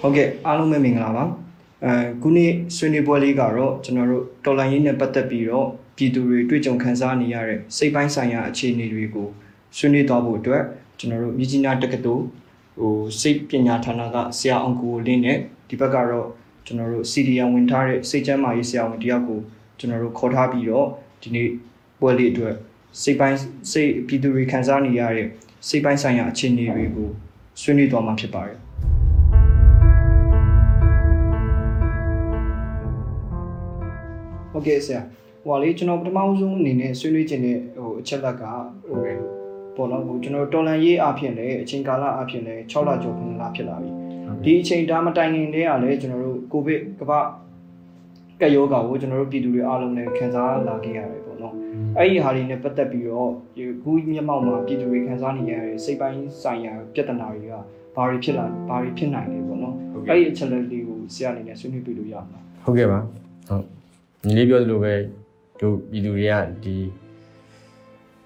ဟုတ်ကဲ့အားလုံးပဲမင်္ဂလာပါ အဲခုနေ့ဆွေးနွေးပွဲလေးကတော့ကျွန်တော်တို့တော်လိုင်းရေးနဲ့ပတ်သက်ပြီးတော့ပြည်သူတွေတွေ့ကြုံခံစားနေရတဲ့စိတ်ပိုင်းဆိုင်ရာအခြေအနေတွေကိုဆွေးနွေးသွားဖို့အတွက်ကျွန်တော်တို့မြကြီးနားတက္ကသိုလ်ဟိုစိတ်ပညာဌာနကဆရာအောင်ကိုလင်းနဲ့ဒီဘက်ကတော့ကျွန်တော်တို့ CDN ဝင်ထားတဲ့စိတ်ကျန်းမာရေးဆရာဝန်တယောက်ကိုကျွန်တော်တို့ခေါ်ထားပြီးတော့ဒီနေ့ပွဲလေးအတွက်စိတ်ပိုင်းစိတ်ပြည်သူတွေခံစားနေရတဲ့စိတ်ပိုင်းဆိုင်ရာအခြေအနေတွေကိုဆွေးနွေးသွားမှာဖြစ်ပါတယ် ဟုတ်ကဲ့ဆရာဟိုပါလေကျွန်တော်ပထမဆုံးအနေနဲ့ဆွေးနွေးခြင်းတဲ့ဟိုအချက်လက်ကဟိုပေါ့နော်ဟိုကျွန်တော်တော်လန်ရေးအဖြစ်လည်းအချိန်ကာလအဖြစ်လည်း6လကျော်9လဖြစ်လာပြီဒီအချိန်ဒါမတိုင်ခင်တည်းကလည်းကျွန်တော်တို့ကိုဗစ်ကမ္ဘာကပ်ရောဂါကိုကျွန်တော်တို့ပြည်သူတွေအားလုံးနဲ့ခံစားလာခဲ့ရတယ်ပေါ့နော်အဲ့ဒီဟာတွေနဲ့ပတ်သက်ပြီးတော့ဒီခုမျက်မှောက်မှာပြည်သူတွေခံစားနေရတဲ့စိတ်ပိုင်းဆိုင်ရာပြဿနာတွေကဘာတွေဖြစ်လာဘာတွေဖြစ်နိုင်လဲပေါ့နော်အဲ့ဒီအချက်လက်လေးကိုဆရာအနေနဲ့ဆွေးနွေးပြလို့ရမှာဟုတ်ကဲ့ပါဟုတ် ညီလေးပြောသလိုပဲတို့ပြည်သူတွေကဒီ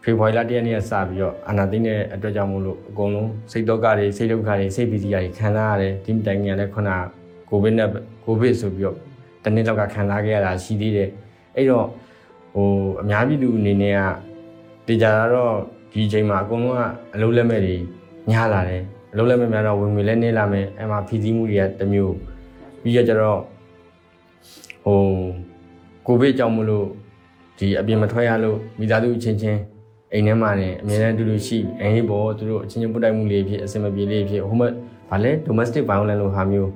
ဖေဖော်ဝါရီလတရက်နေ့ကစပြီးတော့အာနာသိန်းတဲ့အတွက်ကြောင့်မို့လို့အကုန်လုံးစိတ်တော့ကတွေစိတ်ဒုက္ခတွေစိတ်ပီတိတွေခံစားရတယ်ဒီတိုင်ငံလည်းခုနကိုဗစ်နဲ့ကိုဗစ်ဆိုပြီးတော့တနေ့လောက်ကခံစားခဲ့ရတာရှိသေးတယ်အဲ့တော့ဟိုအများပြည်သူအနေနဲ့ကတေချာတော့ဒီအချိန်မှာအကုန်လုံးကအလုံးလက်မဲ့တွေညားလာတယ်အလုံးလက်မဲ့များတော့ဝင်ငွေလည်းနေလာမယ်အဲ့မှာဖီစီးမှုတွေကတစ်မျိုးပြီးရကြတော့ဟို ကိုဗစ်ကြောင့်မလို့ဒီအပြင်မထွက်ရလို့မိသားစုအချင်းချင်းအိမ်ထဲမှာနေအမြဲတမ်းအတူတူရှိအိမ်ဟိပေါ်သူတို့အချင်းချင်းပုတ်တိုက်မှုလေးဖြစ်အစင်မပြေလေးဖြစ်ဟိုမှာဗာလဲ domestic violence လို့ဟာမျိုး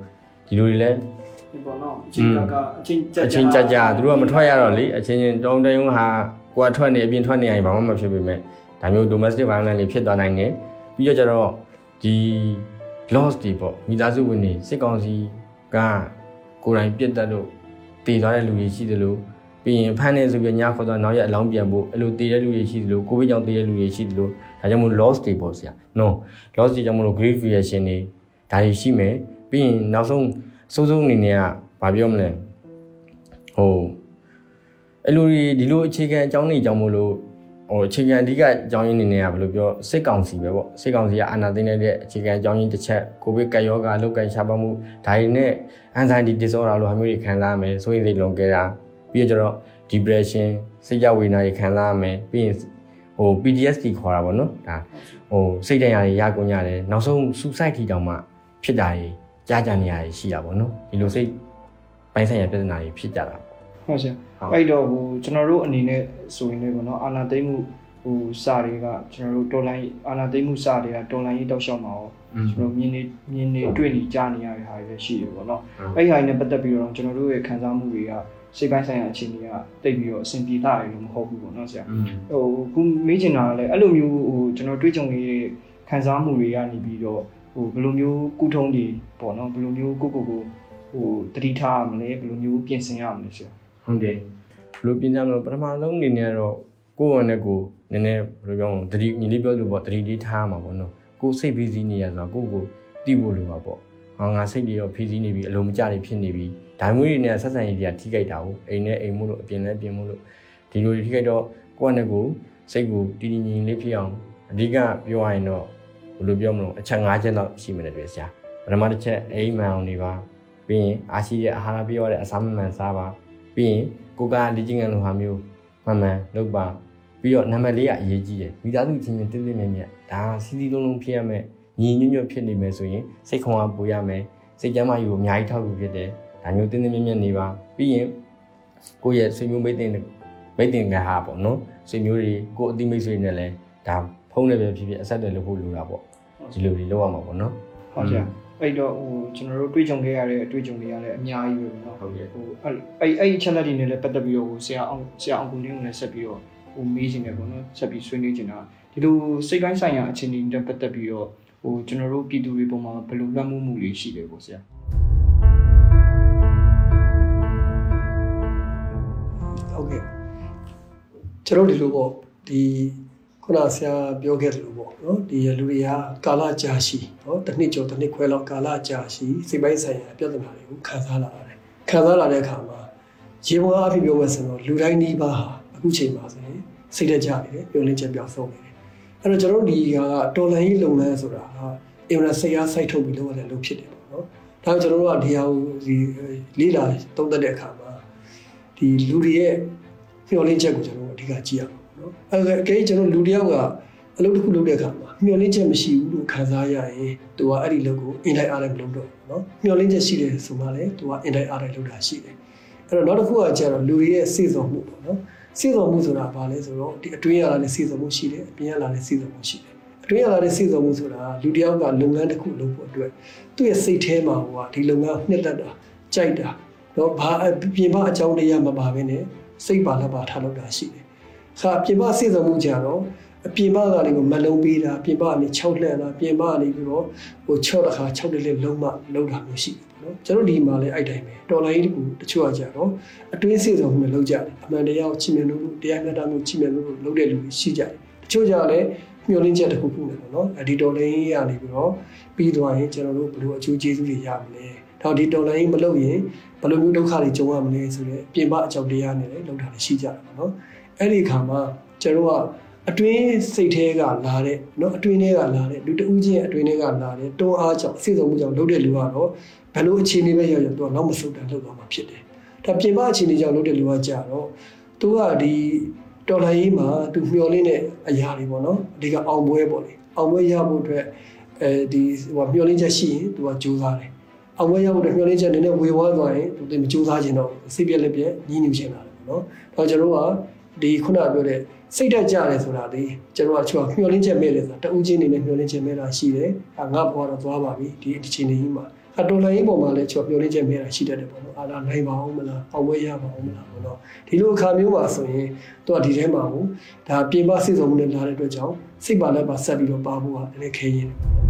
ဒီလိုတွေလဲဒီပေါ့နော်အချိန်ကအချိန်ကြအချင်းကြကြသူတို့ကမထွက်ရတော့လေအချင်းချင်းတုံးတုံးဟာကိုကထွက်နေအပြင်ထွက်နေရင်ဘာမှမဖြစ်ပေမဲ့ဒါမျိုး domestic violence လေးဖြစ်သွားနိုင်တယ်ပြီးတော့ကျတော့ဒီ loss တွေပေါ့မိသားစုဝင်တွေစစ်ကောင်စီကကိုယ်တိုင်ပြစ်တက်လို့ တည်သွားတဲ့လူတွေရှိသလိုပြီးရင်ဖမ်းနေဆိုပြီးညခေါ်တော့နောက်ရက်အလောင်းပြန်ဖို့အဲ့လိုတည်တဲ့လူတွေရှိသလိုကိုဗစ်ကြောင့်တည်တဲ့လူတွေရှိသလိုဒါကြောင့်မို့ loss တွေပေါ့ဆရာ no loss တွေကြောင့်မို့လို့ grief reaction တွေဒါတွေရှိမယ်ပြီးရင်နောက်ဆုံးစိုးစိုးအနေနဲ့ကဘာပြောမလဲဟိုအဲ့လိုတွေဒီလိုအခြေခံအကြောင်းတွေကြောင့်မို့လို့ ဟိုအခြေခံအဓိကအကြောင်းရင်းအနေနဲ့ကဘယ်လိုပြောစစ်ကောင်စီပဲပေါ့စစ်ကောင်စီကအာဏာသိမ်းတဲ့အခြေခံအကြောင်းရင်းတစ်ချက်ကိုဗစ်ကပ်ရောဂါလောက်ကန်ရှားပါမှုဒါတွေနဲ့ anxiety disorder လို့ဟာမျိုးတွေခံစားရမယ်ဆိုရင်စိတ်လွန်ကဲတာပြီးတော့ကျတော့ depression စိတ်ကြဝေဒနာတွေခံစားရမယ်ပြီးရင်ဟို PTSD ခေါ်တာပေါ့နော်ဒါဟိုစိတ်ဒဏ်ရာတွေရကုန်ရတယ်နောက်ဆုံး suicide ထိတောင်မှဖြစ်တာတွေကြားကြနေရရှိတာပေါ့နော်ဒီလိုစိတ်ပိုင်းဆိုင်ရာပြဿနာတွေဖြစ်ကြတာပေါ့ ဟုတ်ဆရာဟုတ်အဲ့တော့ဟိုကျွန်တော်တို့အနေနဲ့ဆိုရင်လည်းပေါ့နော်အာနာသိမ့်မှုဟိုစာတွေကကျွန်တော်တို့တော်လိုင်းအာနာသိမ့်မှုစာတွေကတော်လိုင်းရေးတောက်လျှောက်မှာရောကျွန်တော်မြင်နေမြင်နေတွေ့နေကြားနေရတဲ့ဟာတွေလည်းရှိတယ်ပေါ့နော်ဟုတ်အဲ့ဒီဟာတွေနဲ့ပတ်သက်ပြီးတော့ကျွန်တော်တို့ရဲ့ခံစားမှုတွေကစိတ်ပိုင်းဆိုင်ရာအခြေအနေကတိတ်ပြီးတော့အဆင်ပြေတာရလို့မဟုတ်ဘူးပေါ့နော်ဆရာอืมဟိုခုမေးချင်တာကလည်းအဲ့လိုမျိုးဟိုကျွန်တော်တွေးကြုံနေတဲ့ခံစားမှုတွေကနေပြီးတော့ဟိုဘယ်လိုမျိုးကုထုံးတွေပေါ့နော်ဘယ်လိုမျိုးကိုယ့်ကိုယ်ကိုဟိုတတိထားရမလဲဘယ်လိုမျိုးပြင်ဆင်ရမလဲဆရာ ဟုတ်တယ်ဘယ်လိုပြင်ကြမလဲပထမဆုံးအနေနဲ့တော့ကိုယ့်ဝန်နဲ့ကိုယ်နည်းနည်းဘယ်လိုပြောမလဲတတိညီလေးပြောလို့ပေါ့တတိလေးထားမှာပေါ့နော်ကိုယ်စိတ်ဖီးစီးနေရဆိုတော့ကိုယ့်ကိုယ်တိဖို့လိုပါပေါ့ဟောငါစိတ်တွေရောဖီးစီးနေပြီအလုံးမကြတွေဖြစ်နေပြီဒါမျိုးတွေနဲ့ဆက်ဆံရေးတွေကထိခိုက်တာကိုအိမ်နဲ့အိမ်မို့လို့အပြင်နဲ့ပြင်မို့လို့ဒီလိုတွေထိခိုက်တော့ကိုယ့်နဲ့ကိုယ်စိတ်ကိုတည်တည်ငြိမ်ငြိမ်လေးဖြစ်အောင်အဓိကပြောရရင်တော့ဘယ်လိုပြောမလဲအချက်၅ချက်တော့ရှိမှန်းတယ်ဆရာပထမတစ်ချက်အိမ်မှန်အောင်နေပါပြီးရင်အားရှိတဲ့အာဟာရပြည့်ဝတဲ့အစာမမှန်စားပါ ပြီးရင်ကိုကလေ့ကျင့်ခန်းလိုဟာမျိုးမှန်မှန်လုပ်ပါပြီးတော့နံပါတ်၄ကအရေးကြီးတယ်မိသားစုချင်းချင်းတင်းတင်းမြတ်မြတ်ဒါစီစီလုံးလုံးဖြစ်ရမယ်ညီညွတ်ညွတ်ဖြစ်နေမယ်ဆိုရင်စိတ်ခွန်အားပိုရမယ်စိတ်ကြမ်းမာရေးကိုအများကြီးထောက်ကူဖြစ်တယ်ဒါမျိုးတင်းတင်းမြတ်မြတ်နေပါပြီးရင်ကိုယ့်ရဲ့ဆွေမျိုးမိတ်တင်မိတ်တင်ကဟာပေါ့နော်ဆွေမျိုးတွေကိုယ့်အတိမိတ်ဆွေနဲ့လည်းဒါဖုန်းနဲ့ပဲဖြစ်ဖြစ်အဆက်အသွယ်လုပ်ဖို့လိုတာပေါ့ဒီလိုတွေလုပ်ရမှာပေါ့နော်ဟုတ်ဆရာ အဲ့တော့ဟိုကျွန်တော်တို့တွေ့ကြုံခဲ့ရတဲ့အတွေ့အကြုံတွေရလည်းအများကြီးပဲเนาะဟုတ်ကဲ့ဟိုအဲ့အဲ့ channel တွေနဲ့လည်းပတ်သက်ပြီးတော့ဟိုဆရာအောင်ဆရာအောင်ကိုလင်းကိုလည်းဆက်ပြီးတော့ဟိုမေးခြင်းတယ်ပေါ့နော်ဆက်ပြီးဆွေးနွေးခြင်းတာဒီလိုစိတ်ပိုင်းဆိုင်ရာအခြေအနေတွေပတ်သက်ပြီးတော့ဟိုကျွန်တော်တို့ပြည်သူတွေပုံမှာဘယ်လိုလွှမ်းမိုးမှုတွေရှိတယ်ပေါ့ဆရာဟုတ်ကဲ့ကျွန်တော်ဒီလိုပေါ့ဒီ ခုနဆရာပြောခဲ့တယ်လို့ပေါ့နော်ဒီလူတွေကကာလကြာရှည်နော်တစ်နှစ်ကျော်တစ်နှစ်ခွဲလောက်ကာလကြာရှည်စိတ်ပိုင်းဆိုင်ရာပြဿနာတွေကိုခံစားလာရတယ်ခံစားလာတဲ့အခါမှာရေပေါ်အဖြစ်ပြောမယ်ဆိုတော့လူတိုင်းနှီးပါဟာအခုချိန်မှာဆိုရင်စိတ်တက်ကြနေတယ်ပြောလင်းချက်ပြောင်းဆုံးနေတယ်အဲ့တော့ကျွန်တော်တို့ဒီကတော်လိုင်းရေးလုပ်ငန်းဆိုတာအင်မတန်စိတ်အားစိုက်ထုတ်ပြီးလုပ်ရတဲ့လုပ်ဖြစ်တယ်ပေါ့နော်ဒါကြောင့်ကျွန်တော်တို့ကဒီဟာကိုဒီလေးလာသုံးသပ်တဲ့အခါမှာဒီလူတွေရဲ့မျှော်လင့်ချက်ကိုကျွန်တော်တို့အဓိကကြည့်ရအောင်နော် အဲ့ဒါအကယ်ကျွန်တော်လူတယောက်ကအလုပ်တစ်ခုလုပ်တဲ့အခါမှာမျှော်လင့်ချက်မရှိဘူးလို့ခံစားရရင်သူကအဲ့ဒီလုပ်ကိုအင်တိုင်းအားတိုင်းမလုပ်တော့ဘူးနော်မျှော်လင့်ချက်ရှိတယ်ဆိုမှလည်းသူကအင်တိုင်းအားတိုင်းလုပ်တာရှိတယ်အဲ့တော့နောက်တစ်ခုကကျတော့လူတွေရဲ့စိတ်ဆော်မှုပေါ့နော်စိတ်ဆော်မှုဆိုတာဘာလဲဆိုတော့ဒီအတွင်းရလာတဲ့စိတ်ဆော်မှုရှိတယ်အပြင်ရလာတဲ့စိတ်ဆော်မှုရှိတယ်အတွင်းရလာတဲ့စိတ်ဆော်မှုဆိုတာလူတယောက်ကလုပ်ငန်းတစ်ခုလုပ်ဖို့အတွက်သူ့ရဲ့စိတ်ထဲမှာဟိုကဒီလုပ်ငန်းနှစ်သက်တာကြိုက်တာတော့ဘာပြင်ပအကြောင်းတရားမပါဘဲနဲ့စိတ်ပါလက်ပါထားလုပ်တာရှိတယ် ခါပြင်ပစိတ်ဆော်မှုကြတော့အပြင်ပကနေကိုမလုံးပေးတာပြင်ပကနေ6လှန်တာပြင်ပကနေပြီးတော့ဟို6တစ်ခါ6တစ်လက်လုံးမလုံးတာမျိုးရှိတယ်နော်ကျွန်တော်ဒီမှာလည်းအဲ့တိုင်းပဲတော်လိုင်းကြီးတခုတချို့ကကြတော့အတွင်းစိတ်ဆောင်မှုနဲ့လုံးကြတယ်အမှန်တရားကိုချစ်မြတ်လို့တရားမျှတမှုချစ်မြတ်လို့လုံးတဲ့လူတွေရှိကြတယ်တချို့ကြလည်းမျှော်လင့်ချက်တစ်ခုခုနဲ့ပေါ့နော်အဒီတော်လိုင်းကြီးကနေပြီးတော့ပြီးသွားရင်ကျွန်တော်တို့ဘယ်လိုအကျိုးကျေးဇူးတွေရမလဲတော့ဒီတော်လိုင်းကြီးမလုပ်ရင်ဘယ်လိုမျိုးဒုက္ခတွေကြုံရမလဲဆိုတော့ပြင်ပအကြောင်းတရားနဲ့လည်းလုံးတာရှိကြတယ်ပေါ့နော် အဲ့ဒီခါမှာကျွန်တော်ကအတွင်းစိတ်ထဲကလာတဲ့เนาะအတွင်းထဲကလာတဲ့လူတဦးချင်းအတွင်းထဲကလာတဲ့တွန်းအားကြောင့်စိတ်ဆုံးမှုကြောင့်လုပ်တဲ့လူကတော့ဘယ်လိုအခြေအနေပဲရောက်ရောက်သူကနောက်မဆုတ်တန်လုပ်သွားမှာဖြစ်တယ်။ဒါပြင်ပအခြေအနေကြောင့်လုပ်တဲ့လူကကြတော့သူကဒီတော်လိုင်းရေးမှာသူမျှော်လင့်တဲ့အရာတွေပေါ့နော်အဓိကအောင်ပွဲပေါ့လေအောင်ပွဲရဖို့အတွက်အဲဒီဟိုမျှော်လင့်ချက်ရှိရင်သူကကြိုးစားတယ်။အောင်ပွဲရဖို့အတွက်မျှော်လင့်ချက်နည်းနည်းဝေဝါးသွားရင်သူမကြိုးစားခြင်းတော့စိတ်ပြက်လက်ပြက်ညှင်းညူချင်တာလေပေါ့နော်။တော့ကျွန်တော်က ဒီခုနပြောတဲ့စိတ်တက်ကြတယ်ဆိုတာဒီကျွန်တော်ကချောမျှော်လင့်ချက်မဲ့တယ်ဆိုတာတဦးချင်းနေနဲ့မျှော်လင့်ချက်မဲ့တာရှိတယ်။အာငါဘွားတော့သွားပါပြီဒီဒီချိန်ကြီးမှာအတော်လိုင်းပုံမှာလည်းချောမျှော်လင့်ချက်မဲ့တာရှိတတ်တယ်ပေါ့နော်။အာလာနိုင်ပါအောင်မလား။အောင်ဝဲရပါအောင်မလားပေါ့နော်။ဒီလိုအခါမျိုးမှာဆိုရင်သူကဒီထဲမှာကိုဒါပြင်ပစိတ်ဆုံးမှုနဲ့လာတဲ့အတွက်ကြောင့်စိတ်ပါလက်ပါဆက်ပြီးတော့ပါဖို့ကလည်းခဲရင်တယ်ပေါ့နော်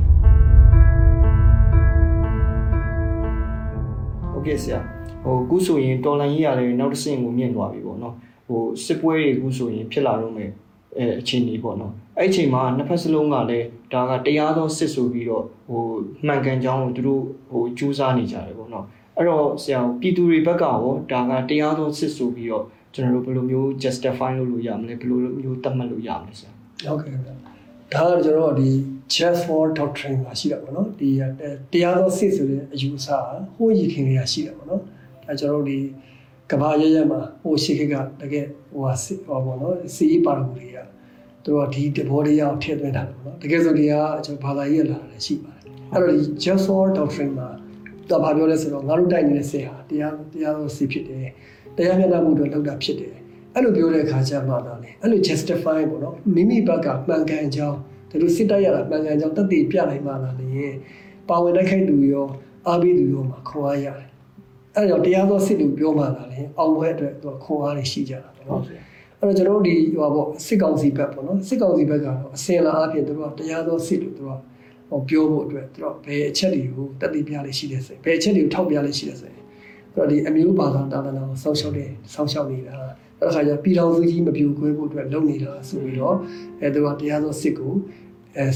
ဟုတ်ကဲ့ဆရာဟိုအခုဆိုရင်တော်လိုင်းကြီးရတယ်နောက်တစ်ဆင့်ကိုမြင့်သွားပြီပေါ့နော် ဟိုစစ်ပွဲတွေအခုဆိုရင်ဖြစ်လာတော့မယ်အဲအချိန်ကြီးပေါ့နော်အဲ့အချိန်မှာနှစ်ဖက်စလုံးကလည်းဒါကတရားသောစစ်ဆိုပြီးတော့ဟိုမှန်ကန်ကြောင်းကိုသူတို့ဟိုကြိုးစားနေကြတယ်ပေါ့နော်အဲ့တော့ဆရာပြည်သူတွေဘက်ကရောဒါကတရားသောစစ်ဆိုပြီးတော့ကျွန်တော်တို့ဘယ်လိုမျိုး justify လုပ်လို့ရမလဲဘယ်လိုမျိုးသတ်မှတ်လို့ရမလဲဆရာဟုတ်ကဲ့ဗျာဒါကကျွန်တော်တို့ဒီ just for doctrine မှာရှိတာပေါ့နော်ဒီတရားသောစစ်ဆိုတဲ့အယူအဆဟိုးရခင်တွေကရှိတာပေါ့နော်ဒါကျွန်တော်တို့ဒီ ကဘာရရမှာဟိုရှိခေတ်ကတကယ်ဟိုဟာစစ်ဟောပေါ့နော်စီအီပါရဂူတွေကသူတို့ဒီတဘောတရားကိုထည့်သွင်းတာပေါ့နော်တကယ်ဆိုဒီကကျွန်တော်ဘာသာရေးလာတာလည်းရှိပါတယ်အဲ့တော့ဒီ just for doctrine မှာတော့ဘာပြောလဲဆိုတော့ငါတို့တိုက်နေတဲ့စစ်ဟာတရားတရားသောစစ်ဖြစ်တယ်တရားမျှတမှုတွေလောက်တာဖြစ်တယ်အဲ့လိုပြောတဲ့အခါကျမှတော့လေအဲ့လို justify ပေါ့နော်မိမိဘက်ကမှန်ကန်ကြောင်းဒါလိုစစ်တိုက်ရတာမှန်ကန်ကြောင်းတက်တည်ပြနိုင်မှလာလေပါဝင်တိုက်ခိုက်သူရောအားပေးသူရောမှာခွန်အားရတယ် အဲ့တော့တရားသောစစ်လို့ပြောမှလာလေအောင်ပွဲအတွက်သူခွန်အားတွေရှိကြတာပေါ့နော်အဲ့တော့ကျွန်တော်တို့ဒီဟိုပေါ့စစ်ကောင်စီဘက်ပေါ့နော်စစ်ကောင်စီဘက်ကတော့အစင်လာအပြင်သူတို့ကတရားသောစစ်လို့သူတို့ကဟောပြောဖို့အတွက်သူတို့ဘယ်အချက်တွေကိုတက်တည်ပြလေးရှိတယ်ဆိုဘယ်အချက်တွေကိုထောက်ပြလေးရှိတယ်ဆိုရင်သူတို့ဒီအမျိုးဘာသာတာသနာကိုစောင့်ရှောက်တယ်စောင့်ရှောက်နေတာအဲ့ဒါခါကျပြည်တော်စုကြီးမပြိုကွဲဖို့အတွက်လုပ်နေတာဆိုပြီးတော့အဲသူကတရားသောစစ်ကိုအဲ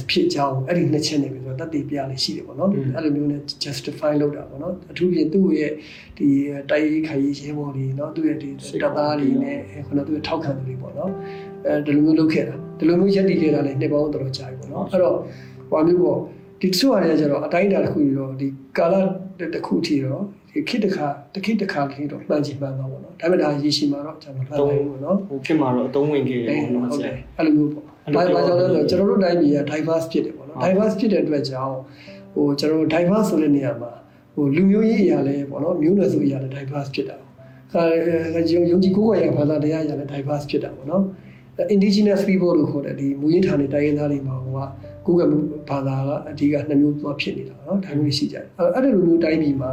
ဖြစ်ကြောင်းအဲ့ဒီနှစ်ချက်နေပြီဆိုတော့တတ်သိပြရလေးရှိတယ်ပေါ့နော်အဲ့လိုမျိုးနဲ့ justify လုပ်တာပေါ့နော်အထူးဖြင့်သူ့ရဲ့ဒီတိုက်ရိုက်ခိုင်ရေးပေါ်တွေနော်သူ့ရဲ့ဒီတပ်သားတွေနဲ့ခုနသူ့ရဲ့ထောက်ခံသူတွေပေါ့နော်အဲဒီလိုမျိုးလုပ်ခဲ့တာဒီလိုမျိုးရက်တည်ခဲ့တာလည်းနှစ်ပေါင်းတော်တော်ကြာပြီပေါ့နော်အဲ့တော့ဟိုမျိုးပေါ့ဒီသူ့အရာကျတော့အတိုင်းအတာတစ်ခုရောဒီကာလတစ်ခုထီရောဒီခေတ်တစ်ခါတစ်ခေတ်တစ်ခါလေးတော့မှန်ချင်မှန်ပါပေါ့နော်ဒါပေမဲ့ဒါရေရှည်မှာတော့ကျွန်တော်မှတ်လိုက်ဘူးပေါ့နော်ဟိုခေတ်မှာတော့အသုံးဝင်ခဲ့တယ်ပေါ့နော်ဟုတ်တယ်အဲ့လိုမျိုးပေါ့ ဘာဘာကြောင့်လဲဆိုတော့ကျွန်တော်တို့တိုင်းပြည်က diverse ဖြစ်တယ်ပေါ့နော် diverse ဖြစ်တဲ့အတွက်ကြောင့်ဟိုကျွန်တော်တို့ diverse ဆိုတဲ့နေရာမှာဟိုလူမျိုးရေးအရာလဲပေါ့နော်မျိုးနွယ်စုအရာလဲ diverse ဖြစ်တာပေါ့အဲယုံယုံကြည်ကိုယ်ကိုယ်ရဘာသာတရားအရာလဲ diverse ဖြစ်တာပေါ့နော် indigenous people လို့ခေါ်တဲ့ဒီမူရင်းဌာနေတိုင်းရင်းသားတွေမှာဟိုကကိုယ်ကဘာသာကအဓိကနှစ်မျိုးသွားဖြစ်နေတာပေါ့နော်ဒါမျိုးရှိကြတယ်အဲ့အဲ့ဒီလိုမျိုးတိုင်းပြည်မှာ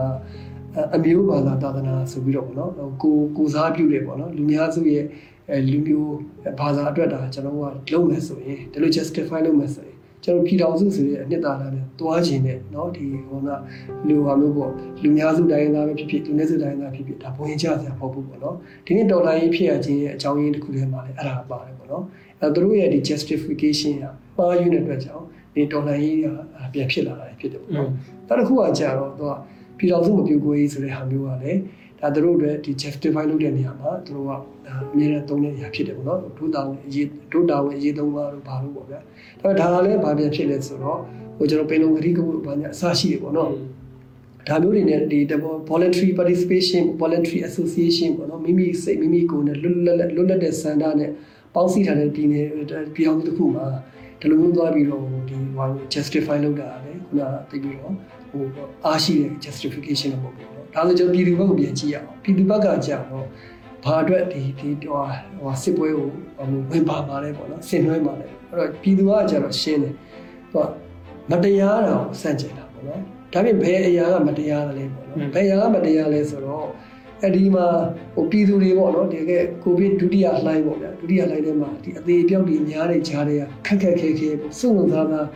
အမျိုးဘာသာသာသနာဆိုပြီးတော့ပေါ့နော်ကိုကိုစားပြုတယ်ပေါ့နော်လူများစုရဲ့ အဲလူမျိုးဘာသာအတွက်ဒါကျွန်တော်ကလုပ်မယ်ဆိုရင်ဒီလို justify လုပ်မယ်ဆိုရင် ကျွန်တော်ပြည်တော်စုဆိုတဲ့အနှစ်သာရနဲ့တွားခြင်းနဲ့เนาะဒီဟိုကလူဟာမျိုးပေါ့လူများစုတိုင်းသားပဲဖြစ်ဖြစ်လူနည်းစုတိုင်းသားဖြစ်ဖြစ်ဒါပုံရင်ချစရာမဟုတ်ဘူးပေါ့နော်ဒီနေ့ဒေါ်လာရေးဖြစ်ရခြင်းရဲ့အကြောင်းရင်းတစ်ခုထဲမှာလည်းအဲ့ဒါပါတယ်ပေါ့နော်အဲသူတို့ရဲ့ဒီ justification ကပါယူတဲ့အတွက်ကြောင့်ဒီဒေါ်လာရေးကပြန်ဖြစ်လာတာဖြစ်တယ်ပေါ့နော်နောက်တစ်ခုကကြာတော့သူကပြည်တော်စုမပြိုကိုရေးဆိုတဲ့ဟာမျိုးကလည်း ဒါသူတို့အတွက်ဒီ justify လုပ်တဲ့နေရာမှာသူတို့ကဒါအမြဲတမ်းသုံးတဲ့အရာဖြစ်တယ်ပေါ့နော်ဒုတာဝန်အရေးဒုတာဝန်အရေးသုံးပါတော့ဘာလို့ပေါ့ဗျာဒါပေမဲ့ဒါကလည်းဘာပြန်ဖြစ်လဲဆိုတော့ဟိုကျွန်တော်ပင်လုံဂတိကမှုဘာညာအစရှိတယ်ပေါ့နော်ဒါမျိုးတွေနဲ့ဒီ voluntary participation voluntary association ပေါ့နော်မိမိစိတ်မိမိကိုယ်နဲ့လွတ်လပ်လွတ်လပ်တဲ့စန္ဒနဲ့ပေါင်းစည်းထားတဲ့ပြည်နယ်ပြည်အောင်တစ်ခုမှာဒီလိုမျိုးသွားပြီးတော့ဒီဟို justify လုပ်တာလေခုနကသိပြီးတော့ဟိုအားရှိတဲ့ justification လို့ပေါ့နော် ဒါဆိုကျွန်တော်ပြည်သူဘက်ကိုပြန်ကြည့်ရအောင်ပြည်သူဘက်ကကြာတော့ဘာအတွက်ဒီဒီဟိုဟိုစစ်ပွဲကိုဝင်ပါပါလဲပေါ့နော်ဆင်နွှဲပါလဲအဲ့တော့ပြည်သူကကြာတော့ရှင်းတယ်သူကမတရားတာကိုစန့်ကျင်တာပေါ့နော် ဒါပြင်ဘယ်အရာကမတရားလဲပေါ့နော်ဘယ်အရာကမတရားလဲဆိုတော့အဲ့ဒီမှာဟိုပြည်သူတွေပေါ့နော်ဒီကကိုဗစ်ဒုတိယလှိုင်းပေါ့ဗျာဒုတိယလှိုင်းထဲမှာဒီအသေးအပြောက်တွေများတဲ့ကြားတွေကခက်ခက်ခဲခဲပေါ့စုံစုံသားသား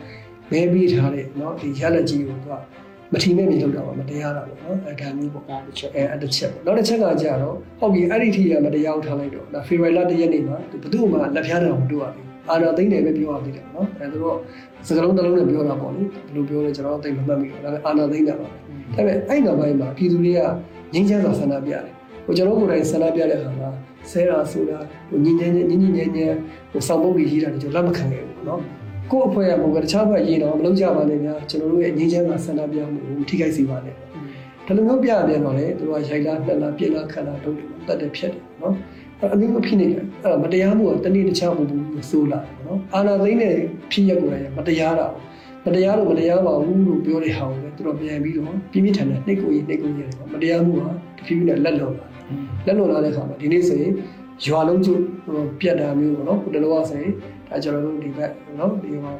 မဲပြီးထားတဲ့เนาะဒီရလက်ကြီးကိုသူက မထီမဲ့မြင်လို့တာပါမတရားတာပေါ့နော်အဲဒါမျိုးပေါ့ဒါတစ်ချက်အဲအဲ့တစ်ချက်ပေါ့နောက်တစ်ချက်ကကြတော့ဟုတ်ပြီအဲ့ဒီထီကမတရားကိုထားလိုက်တော့ဒါဖေရိုင်လာတစ်ရက်နေမှာဘယ်သူမှလက်ဖျားတယ်မတို့ရဘူးအာနာသိမ့်တယ်ပဲပြောရသေးတယ်နော်အဲသူတို့စကလုံးတစ်လုံးနဲ့ပြောတာပေါ့လေဘယ်လိုပြောလဲကျွန်တော်သိမမှတ်မိဘူးဒါပေမဲ့အာနာသိမ့်တယ်ပါပဲဒါပေမဲ့အဲ့နောက်ပိုင်းမှာပြည်သူတွေကငြိမ်းချမ်းစွာဆန္ဒပြတယ်ဟိုကျွန်တော်ကိုယ်တိုင်ဆန္ဒပြတဲ့အခါမှာဆဲတာဆိုတာဟိုညင်ညင်ညင်ညင်ညင်ညင်ဟိုစောင်းပုတ်ကြီးရေးတာတွေကျွန်တော်လက်မခံခဲ့ဘူးနော် ကိုယ့်အဖွဲ့ရပုံကတခြားဘက်ရေးတော့မလုပ်ကြပါနဲ့များကျွန်တော်တို့ရဲ့ငြိမ်းချမ်းစွာဆန္ဒပြမှုကိုထိခိုက်စေပါနဲ့ဒါလိုမျိုးပြရပြန်တော့လေသူတို့ကရိုက်လားနှက်လားပြစ်လားခတ်လားလုပ်တယ်တတ်တယ်ဖြတ်တယ်နော်အဲ့အမျိုးမဖြစ်နေတယ်အဲ့တော့မတရားမှုကတနေ့တစ်ခြားမဟုတ်ဘူးဆိုလာတယ်နော်အာနာသိမ့်တဲ့ဖြစ်ရက်ကိုလည်းမတရားတာမတရားလို့မတရားပါဘူးလို့ပြောတဲ့ဟာကိုလည်းသူတို့ပြန်ပြီးတော့ပြင်းပြထန်တဲ့နှိတ်ကိုကြီးနှိတ်ကိုကြီးတယ်မတရားမှုကတဖြည်းဖြည်းနဲ့လက်လွန်လာလက်လွန်လာတဲ့အခါမှာဒီနေ့ဆိုရင်ရွာလုံးကျပြတ်တာမျိုးပေါ့နော်ဟိုတလောကဆိုရင် ဒါကျွန်တော်တို့ဒီဘက်နော်ဒီဟို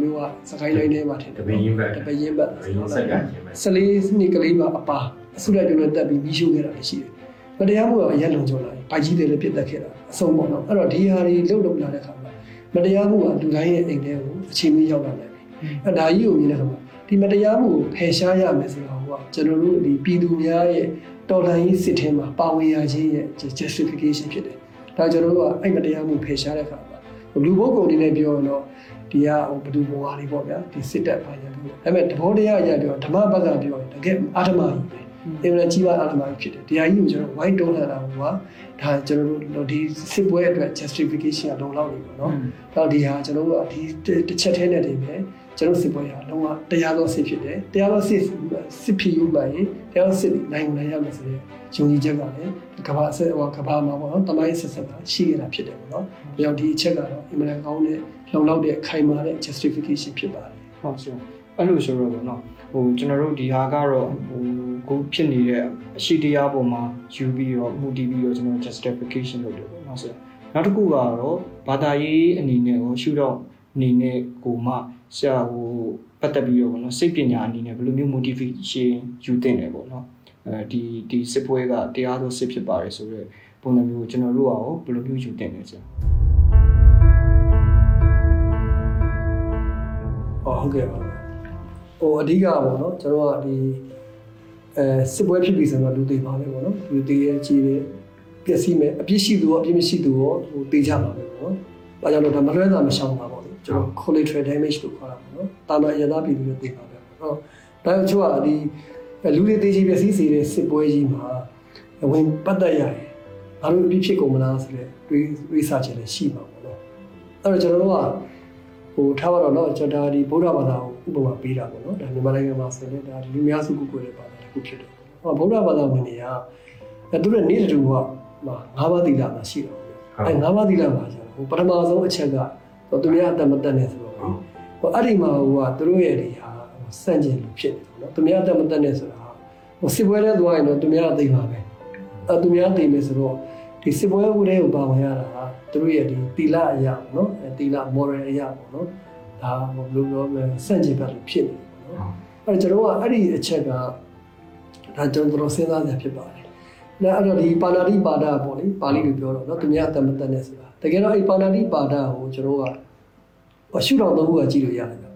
မျိုးကစကိုင်းလိုင်းထဲမှာထင်တယ်တပင်းရင်းဘက်တပင်းဘက်တပင်းရင်းဆက်ကခြင်းပဲ14နှစ်ကလေးပါအပါအဆုလိုက်ပြုံးနဲ့တက်ပြီးမိရှုခဲ့တာလည်းရှိတယ်။မတရားမှုကအရက်လုံးကျော်လာတယ်။ပိုက်ကြီးတွေလည်းပြစ်တက်ခဲ့တာအဆုံးပေါ့နော်။အဲ့တော့ဒီဟာတွေလှုပ်လှုပ်လာတဲ့ခါမှာမတရားမှုကလူတိုင်းရဲ့အိမ်ထဲကိုအချိန်မီရောက်လာတယ်။အဲ့ဒါကြီးကိုမြင်တဲ့ခါမှာဒီမတရားမှုကိုဖယ်ရှားရမယ်ဆိုတာကကျွန်တော်တို့ဒီပြည်သူများရဲ့တော်လှန်ရေးစစ်ထဲမှာပါဝင်ရခြင်းရဲ့ justification ဖြစ်တယ်။ဒါကျွန်တော်တို့ကအဲ့မတရားမှုဖယ်ရှားတဲ့ခါမှာ လူဘုတ်ကုန်တွေနဲ့ပြောရင်တော့ဒီကဟိုဘဒူဘဝလေးပေါ့ဗျာဒီစစ်တပ်ပိုင်းရပြောဒါပေမဲ့တဘောတရားအရာပြောဓမ္မဘက်ကပြောရင်တကယ်အာဓမ္မကြီးပဲအင်္ဂလိပ်ကြီးပါအာဓမ္မကြီးဖြစ်တယ်တရားကြီးကိုကျွန်တော် white တုံးလာတာကဒါကျွန်တော်တို့ဒီစစ်ပွဲအတွက် justification ကလုံလောက်နေပေါ့နော်တော့ဒီဟာကျွန်တော်တို့ကဒီတစ်ချက်သေးနဲ့တည်းပဲ ကျွန်တော်စစ်ပွဲဟာလုံးဝတရားသောစစ်ဖြစ်တယ်တရားသောစစ်စစ်ဖြစ်ယူပါရင်တရားသောစစ်နိုင်နိုင်ရမယ်ဆိုရင်ယုံကြည်ချက်ကလည်းကဘာဆက်ဟောကဘာမှာပေါ့နော်တမိုင်းဆက်ဆက်တာရှိရတာဖြစ်တယ်ပေါ့နော်ဒါကြောင့်ဒီအချက်ကတော့အင်မတန်ကောင်းတဲ့လုံလောက်တဲ့ခိုင်မာတဲ့ justification ဖြစ်ပါတယ်ဟုတ်ဆိုအဲ့လိုဆိုတော့ဗောနော်ဟိုကျွန်တော်တို့ဒီဟာကတော့ဟိုကိုဖြစ်နေတဲ့အရှိတရားပေါ်မှာယူပြီးတော့မူတည်ပြီးတော့ကျွန်တော် justification လုပ်တယ်ဗောနော်ဆိုနောက်တစ်ခုကတော့ဘာသာရေးအနေနဲ့ကိုရှုတော့အနေနဲ့ကိုမှ ဆရာဟိုပတ်သက်ပြီးတော့ဗောနော်စိတ်ပညာအနေနဲ့ဘယ်လိုမျိုး motivation ယူတင်တယ်ဗောနော်အဲဒီဒီစစ်ပွဲကတရားသောစစ်ဖြစ်ပါတယ်ဆိုတော့ပုံစံမျိုးကိုကျွန်တော်တို့ကရောဘယ်လိုမျိုးယူတင်လဲဆရာဟောဟုတ်ကဲ့ပါဟိုအဓိကပေါ့နော်ကျွန်တော်ကဒီအဲစစ်ပွဲဖြစ်ပြီဆိုတော့လူသေးပါလေပေါ့နော်လူသေးရဲ့ကြီးတယ်ပျက်စီးမယ်အပြစ်ရှိသူရောအပြစ်မရှိသူရောဟိုတေးကြပါမယ်ပေါ့နော်ဒါကြောင့်တော့ဒါမလွဲတာမရှောင်ပါပေါ့လေ ကျွန်တော် collateral damage လို့ခေါ်တာပေါ့နော်တာမန်ရသားပြည်သူတွေတေးပါပဲပေါ့နော်ဒါကြောင့်ချို့ကဒီလူတွေတေးချပျက်စီးစေတဲ့စစ်ပွဲကြီးမှာဝင်ပတ်သက်ရတယ်ဘာလို့အပြစ်ဖြစ်ကုန်မလားဆိုတဲ့တွေးတွေးဆချက်လည်းရှိပါပေါ့နော်အဲ့တော့ကျွန်တော်တို့က ဟိုထားပါတော့เนาะကျွန်တော်ဒါဒီဗုဒ္ဓဘာသာကိုဥပမာပေးတာပေါ့เนาะဒါမြန်မာနိုင်ငံမှာဆိုရင်ဒါဒီလူများစုကုကိုယ်ရဲ့ဘာသာတစ်ခုဖြစ်တယ်ဟောဗုဒ္ဓဘာသာဝင်တွေကအဲသူတို့နေ့တူကမှာ၅ပါးသီလမှာရှိတယ်အဲ၅ပါးသီလမှာကျတော့ဟိုပထမဆုံးအချက်က ဟိုသူများအတ္တမတတ်နေဆိုတော့ဟိုအဲ့ဒီမှာဟိုကသူတို့ရဲ့ဒီဟာစန့်ကျင်လို့ဖြစ်တယ်เนาะသူများအတ္တမတတ်နေဆိုတာဟိုစစ်ပွဲတဲ့သွားရင်တော့သူများအသိပါပဲအဲသူများသိမယ်ဆိုတော့ဒီစစ်ပွဲဦးတဲ့ကိုပါဝင်ရတာကသူတို့ရဲ့ဒီသီလအရာပေါ့နော်အဲသီလ moral အရာပေါ့နော် ဒါဘယ်လိုပြောမလဲစန့်ကျင်ဘက်လို့ဖြစ်နေတယ်နော်အဲ့တော့ကျွန်တော်ကအဲ့ဒီအချက်ကဒါကျွန်တော်တို့စဉ်းစားစရာဖြစ်ပါတယ်။ဒါအဲ့တော့ဒီပါဏာတိပါဒပေါ့လေပါဠိလိုပြောတော့နော်သူများအတ္တမတတ်နဲ့ဆိုတာတ ကယ်တော့အဲ့ပါဏာတိပါဒကိုကျွန်တော်ကဟဟောရှုထောင့်သုံးခုကကြည့်လို့ရတယ်ဗျ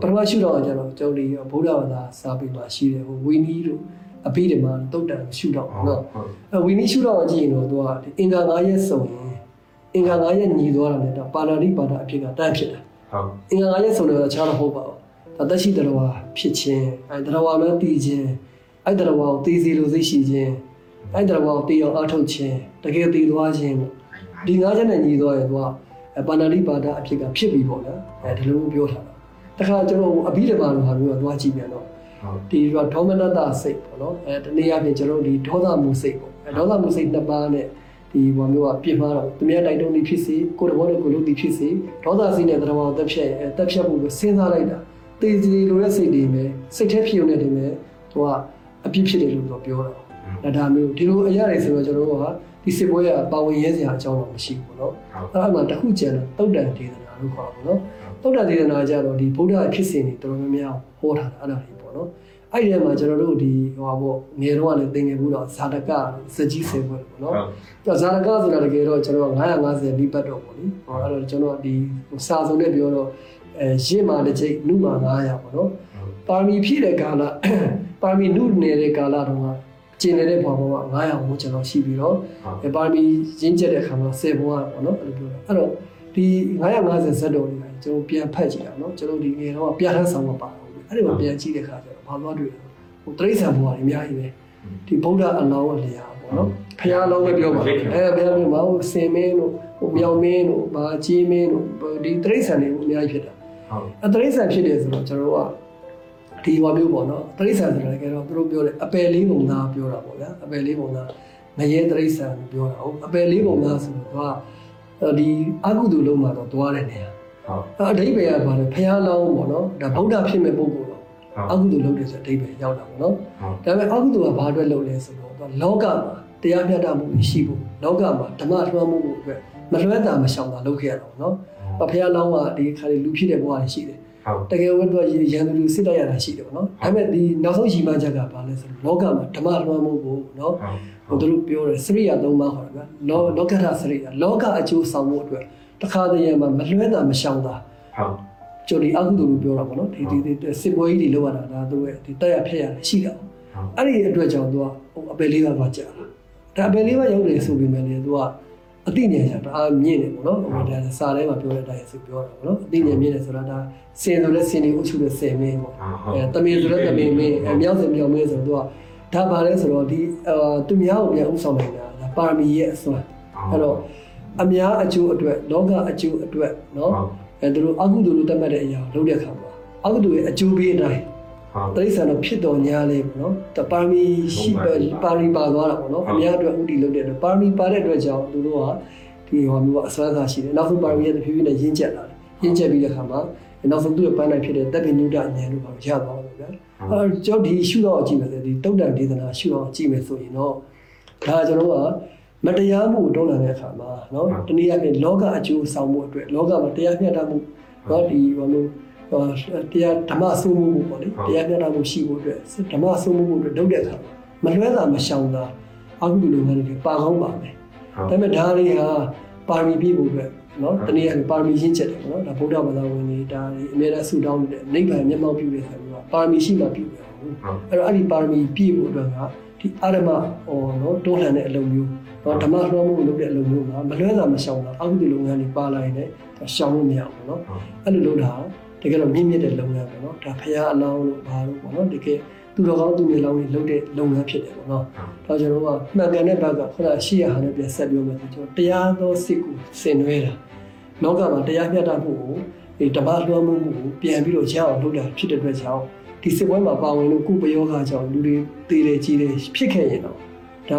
ပထမရှုထောင့်ကကျတော့ကျောင်းဒီဗုဒ္ဓဘာသာစာပေမှာရှိတယ်ဟိုဝီနီးတို့အဘိဓမ္မာတုတ်တန်ရှုထောင့်နော်အဲဝီနီးရှုထောင့်ကကြည့်ရင်တော့သူကအင်္ဂါ9ရက်စုံရင်အင်္ဂါ9ရက်ညီသွားတာနဲ့တော့ပါဠိပါဒအဖြစ်ကတန်းဖြစ်တယ်ဟုတ်အင်္ဂါ9ရက်စုံတော့ခြားတော့ဟုတ်ပါဘူးဒါသက်ရှိတော်ဝါဖြစ်ခြင်းအဲတော်ဝါမဲ့တည်ခြင်းအဲတော်ဝါကိုတည်စီလို့သိရှိခြင်းအဲတော်ဝါကိုတည်အောင်အားထုတ်ခြင်းတကယ်တည်သွားခြင်းပေါ့ ဒီငါးချက်နဲ့ညီသွားရင်သူကအဲပါဏာတိပါဒအဖြစ်ကဖြစ်ပြီပေါ့နော်အဲဒီလိုမျိုးပြောထားတာတခါကျွန်တော်အဘိဓမ္မာလိုဟာမျိုးကသွားကြည့်ပြန်တော့ဟုတ်ဒီကဒေါမနတစိတ်ပေါ့နော်အဲတနည်းအားဖြင့်ကျွန်တော်တို့ဒီဒေါသမှုစိတ်ပေါ့အဲဒေါသမှုစိတ်နှစ်ပါးနဲ့ဒီဘောမျိုးကပြင်မှာတော့သူများတိုက်တုံးပြီးဖြစ်စေကိုယ်တော်နဲ့ကိုယ်လုံးပြီးဖြစ်စေဒေါသစိတ်နဲ့တရားတော်တက်ဖြတ်အဲတက်ဖြတ်မှုကိုစဉ်းစားလိုက်တာတေးစီလိုတဲ့စိတ်တွေပဲစိတ်ထဲဖြစ်ုံနဲ့တည်းပဲသူကအပြစ်ဖြစ်တယ်လို့တော့ပြောတာအဲဒါမျိုးဒီလိုအရာတွေဆိုတော့ကျွန်တော်တို့က ဒီစစ်ပွဲကပါဝင်ရဲစရာအကြောင်းတော့မရှိဘူးပေါ့နော်အဲ့ဒါမှတစ်ခုကျန်တော့တုတ်တန်ဒေသနာလို့ခေါ်တာပေါ့နော်တုတ်တန်ဒေသနာကြတော့ဒီဗုဒ္ဓဖြစ်စဉ်တွေတော်တော်များများဟောထားတာအဲ့ဒါတွေပေါ့နော်အဲ့ဒီထဲမှာကျွန်တော်တို့ဒီဟိုပါပေါ့ငယ်တော့ကလည်းသင်ငယ်ဘူးတော့ဇာတကစကြီးဆယ်ပွဲပေါ့နော်။အဲ့ဇာတကဆိုတာတကယ်တော့ကျွန်တော်950နိပတ်တော့ပေါ့လေ။ဟောအဲ့တော့ကျွန်တော်ဒီစာစုံနဲ့ပြောတော့အဲရင့်မာတစ်ချိန်နုမာ900ပေါ့နော်။ပါရမီဖြည့်တဲ့ကာလပါရမီနုနေတဲ့ကာလတုန်းက ကျင်နေတဲ့ဘဝဘဝ900ဘုကျွန်တော်ရှိပြီးတော့အဲပါရမီရင်းကျက်တဲ့အခါမှာ10ဘဝပေါ့နော်အဲ့လိုပြောတာ။အဲ့တော့ဒီ950ဇက်တော်တွေကကျွန်တော်ပြန်ဖတ်ကြည့်တာနော်ကျွန်တော်ဒီငယ်တော့ပြဋ္ဌာန်းဆောင်မှာပါတော့အဲ့ဒီမှာပြန်ကြည့်တဲ့အခါကျတော့ဘာသွားတွေ့လဲဟိုတရိษံဘဝတွေအများကြီးပဲဒီဗုဒ္ဓအလောင်းအလျာပေါ့နော်ဖះအလောင်းပဲပြောပါအဲဘုရားပြောမှာဟိုစင်မင်းတို့ဟိုမြောင်မင်းတို့ဘာကြီးမင်းတို့ဒီတရိษံတွေအများကြီးဖြစ်တာ ဟုတ် အတရိษံဖြစ်တယ်ဆိုတော့ကျွန်တော်တို့က ဒီဟောမျိုးပေါ့နော်တရိษံဆိုတာကြတော့သူတို့ပြောတယ်အပယ်လေးပုံသားပြောတာပေါ့ဗျာအပယ်လေးပုံသားငရဲတရိษံပြောတာဟုတ်အပယ်လေးပုံသားဆိုတော့ဒီအကုသိုလ်လုံးမှာတော့သွားတယ်နေရာဟုတ်အဓိပ္ပာယ်ကဘာလဲဖះလောင်းပေါ့နော်ဒါဗုဒ္ဓဖြစ်မဲ့ပုဂ္ဂိုလ်တော့အကုသိုလ်လုပ်တယ်ဆိုအဓိပ္ပာယ်ရောက်တာပေါ့နော်ဟုတ်ဒါပေမဲ့အကုသိုလ်ကဘာအတွက်လုပ်လဲဆိုတော့သူကလောကမှာတရားမျှတမှုရှိဖို့လောကမှာဓမ္မထွန်းမှုဖို့အတွက်မလွဲတာမရှောင်တာလုပ်ခဲ့ရတာပေါ့နော်အဖះလောင်းကဒီခါလေးလူဖြစ်တဲ့ဘဝတွေရှိတယ်ဟု တ်တကယ်ဝင်တော့ရန်သူလူစစ်တိုက်ရတာရှိတယ်ပေါ့နော်ဒါပေမဲ့ဒီနောက်ဆုံးရှိမှချက်ကဘာလဲဆိုတော့လောကမှာဓမ္မထွန်းမှုကိုနော်ဟိုသူတို့ပြောတယ်စရိယာသုံးပါးခေါ်တယ်ဗျာလောလောကထစရိယာလောကအကျိုးဆောင်မှုအတွက်တခါတည်းရမှာမလွဲတာမရှောင်တာဟုတ်ကျိုဒီအကုသိုလ်လို့ပြောတာပေါ့နော်ဒီဒီဒီစစ်ပွဲကြီးတွေလောက်ရတာဒါသူတို့ရဲ့ဒီတက်ရဖက်ရတယ်ရှိတာပေါ့အဲ့ဒီအတွက်ကြောင့်သူကဟိုအပယ်လေးပါးသွားကြာတာဒါအပယ်လေးပါးရောက်တယ်ဆိုပေမဲ့လေသူက အတိညာညာဒါမြင့်တယ်ပေါ့နော်ဟိုဒါစာထဲမှာပြောတဲ့အတိုင်းဆိုပြောတာပေါ့နော်အတိညာမြင့်တယ်ဆိုတာဒါစင်ဆိုတဲ့စင်တွေအုပ်ချုပ်တဲ့စင်မင်းပေါ့အဲတမင်ဆိုတဲ့တမင်မင်းအဲမြောက်စင်မြောက်မင်းဆိုတော့သူကဒါပါလဲဆိုတော့ဒီအာသူများကိုပြန်ဥဆောင်နေတာဒါပါရမီရဲ့အစွမ်းအဲ့တော့အများအကျိုးအတွက်လောကအကျိုးအတွက်နော်အဲသူတို့အကုသိုလ်လို့သတ်မှတ်တဲ့အရာကိုလုပ်တဲ့အခါမှာအကုသိုလ်ရဲ့အကျိုးပေးအတိုင်းဟု တရိษံတော့ဖြစ်တော်ညာလေးပေါ့နော်တပါမီရှိပါရီပါသွားတာပေါ့နော်အများအတွက်ဥတီလုပ်တဲ့အတွက်ပါမီပါတဲ့အတွက်ကြောင့်သူတို့ကဒီဟောမျိုးကအစွမ်းသာရှိတယ်နောက်ဆုံးပါမီရဲ့တဖြည်းဖြည်းနဲ့ရင်းကျက်လာတယ်ရင်းကျက်ပြီးတဲ့အခါမှာနောက်ဆုံးသူ့ရဲ့ပန်းတိုင်းဖြစ်တဲ့တပ်ပိနုဒ္ဒဉာဏ်လို့ပါရသွားတယ်ဗျာအဲကျွန်တော်ဒီရှုတော့ကြည့်မယ်ဆိုဒီတုတ်တန်ဒေသနာရှုတော့ကြည့်မယ်ဆိုရင်တော့ဒါကျွန်တော်ကမတရားမှုတွန်းလှန်တဲ့အခါမှာနော်တနည်းအားဖြင့်လောကအကျိုးဆောင်မှုအတွက်လောကမှာတရားမျှတမှုနော်ဒီဟောမျိုး တရားဓမ္မဆိုးမှုပေါ့လေတရားမျှတမှုရှိဖို့အတွက်ဓမ္မဆိုးမှုအတွက်လုပ်တဲ့အခါမလွဲတာမရှောင်တာအကုသိုလ်လုပ်ငန်းတွေပါကောင်းပါမယ်ဒါပေမဲ့ဒါတွေဟာပါရမီပြည့်ဖို့အတွက်နော်တနည်းပါရမီရင့်ချက်တယ်ပေါ့နော်ဒါဗုဒ္ဓဘာသာဝင်တွေဒါတွေအများအားဆုတောင်းနေတဲ့နိဗ္ဗာန်မျက်မှောက်ပြုတဲ့ဆိုတော့ပါရမီရှိမှပြုတယ်ဟုတ်အဲ့တော့အဲ့ဒီပါရမီပြည့်ဖို့အတွက်ကဒီအာရမဟောနော်တွန်းလှန်တဲ့အလုပ်မျိုးနော်ဓမ္မလွှမ်းမိုးလုပ်တဲ့အလုပ်မျိုးကမလွဲတာမရှောင်တာအကုသိုလ်လုပ်ငန်းတွေပါလာရင်လည်းရှောင်လို့မရဘူးနော်အဲ့လိုလုပ်တာ တကယ်တော့မြင့်မြတ်တဲ့လုပ်ငန်းပဲနော်ဒါဖရာအလောင်းလို့ဘာလို့ပေါ့နော်တကယ်သူတော်ကောင်းသူမျိုးလောင်းတွေလုပ်တဲ့လုပ်ငန်းဖြစ်တယ်ပေါ့နော်ဒါကျွန်တော်ကမှန်ကန်တဲ့ဘက်ကခုနရှိရဟာနဲ့ပြန်ဆက်ပြောမယ်ဆိုကျွန်တော်တရားသောစိတ်ကိုဆင်နွှဲတာလောကမှာတရားမျှတမှုကိုဒီဓမ္မလွှမ်းမှုကိုပြန်ပြီးတော့ရအောင်လုပ်တာဖြစ်တဲ့အတွက်ကြောင့်ဒီစစ်ပွဲမှာပါဝင်လို့ကုပယောဂကြောင့်လူတွေတည်တယ်ကြီးတယ်ဖြစ်ခဲ့ရင်တော့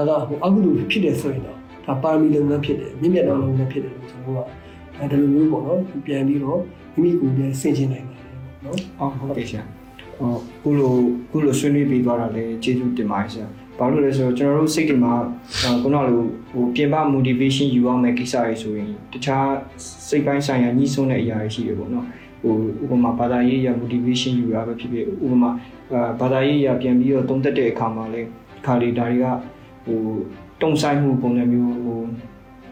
ဒါကဟိုအကုသိုလ်ဖြစ်တယ်ဆိုရင်တော့ဒါပါရမီလုပ်ငန်းဖြစ်တယ်မြင့်မြတ်သောလုပ်ငန်းဖြစ်တယ်လို့ကျွန်တော်ကဒါဒီလိုမျိုးပေါ့နော်ပြန်ပြီးတော့ မိမိကိုယ်ပြန်ဆင်ခြင်နိုင်ပါတယ်ပေါ့နော်အော်ဟုတ်ကဲ့ဆရာဟောခုလိုခုလိုဆွေးနွေးပြီးသွားတာလည်းကျေးဇူးတင်ပါတယ်ဆရာဘာလို့လဲဆိုတော့ကျွန်တော်တို့စိတ်တွေမှာအာခုနလိုဟိုပြင်ပ motivation ယူအောင်မဲ့ကိစ္စတွေဆိုရင်တခြားစိတ်ပိုင်းဆိုင်ရာညှိစွန်းတဲ့အရာတွေရှိတယ်ပေါ့နော်ဟိုဥပမာဘာသာရေးအရာ motivation ယူတာပဲဖြစ်ဖြစ်ဥပမာအာဘာသာရေးအရာပြန်ပြီးတော့သုံးသက်တဲ့အခါမှာလည်းခါလီဒါတွေကဟိုတုံဆိုင်မှုပုံစံမျိုးဟို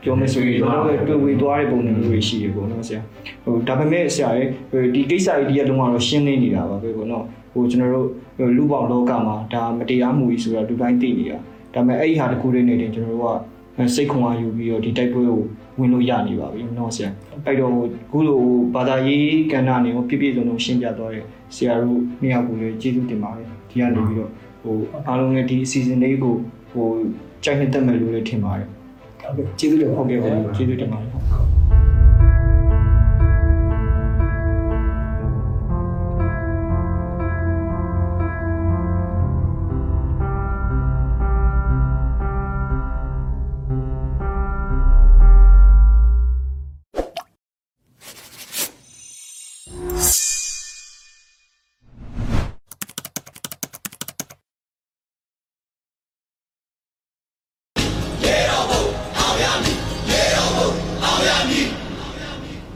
ပြောမယ်ဆိုရင်တော့တွေ့ဝေသွားတဲ့ပုံစံမျိုးတွေရှိရပေါ့နော်ဆရာဟိုဒါပေမဲ့ဆရာရဲ့ဟိုဒီကိစ္စကြီးတည်းကတော့ရှင်းနေနေတာပါပဲပေါ့နော်ဟိုကျွန်တော်တို့ဟိုလူပေါင်းလောကမှာဒါမတရားမှုကြီးဆိုတာလူတိုင်းသိနေတာဒါပေမဲ့အဲ့ဒီဟာတစ်ခုလေးနေတယ်ကျွန်တော်တို့ကစိတ်ခွန်အားယူပြီးတော့ဒီတိုက်ပွဲကိုဝင်လို့ရနေပါပြီနော်ဆရာအဲ့တော့ခုလိုဘာသာရေးကဏ္ဍနေကိုပြည့်ပြည့်စုံစုံရှင်းပြသွားတဲ့ဆရာတို့နှစ်ယောက်ကိုလည်းကျေးဇူးတင်ပါတယ်ဒီကနေပြီးတော့ဟိုအားလုံးနဲ့ဒီအစီအစဉ်လေးကိုဟိုကြိုက်နှစ်သက်မယ်လို့လည်းထင်ပါတယ် ဟုတ်ကဲ့ကျေးဇူးတင်ပါဟုတ်ကဲ့ပါကျေးဇူးတင်ပါတယ်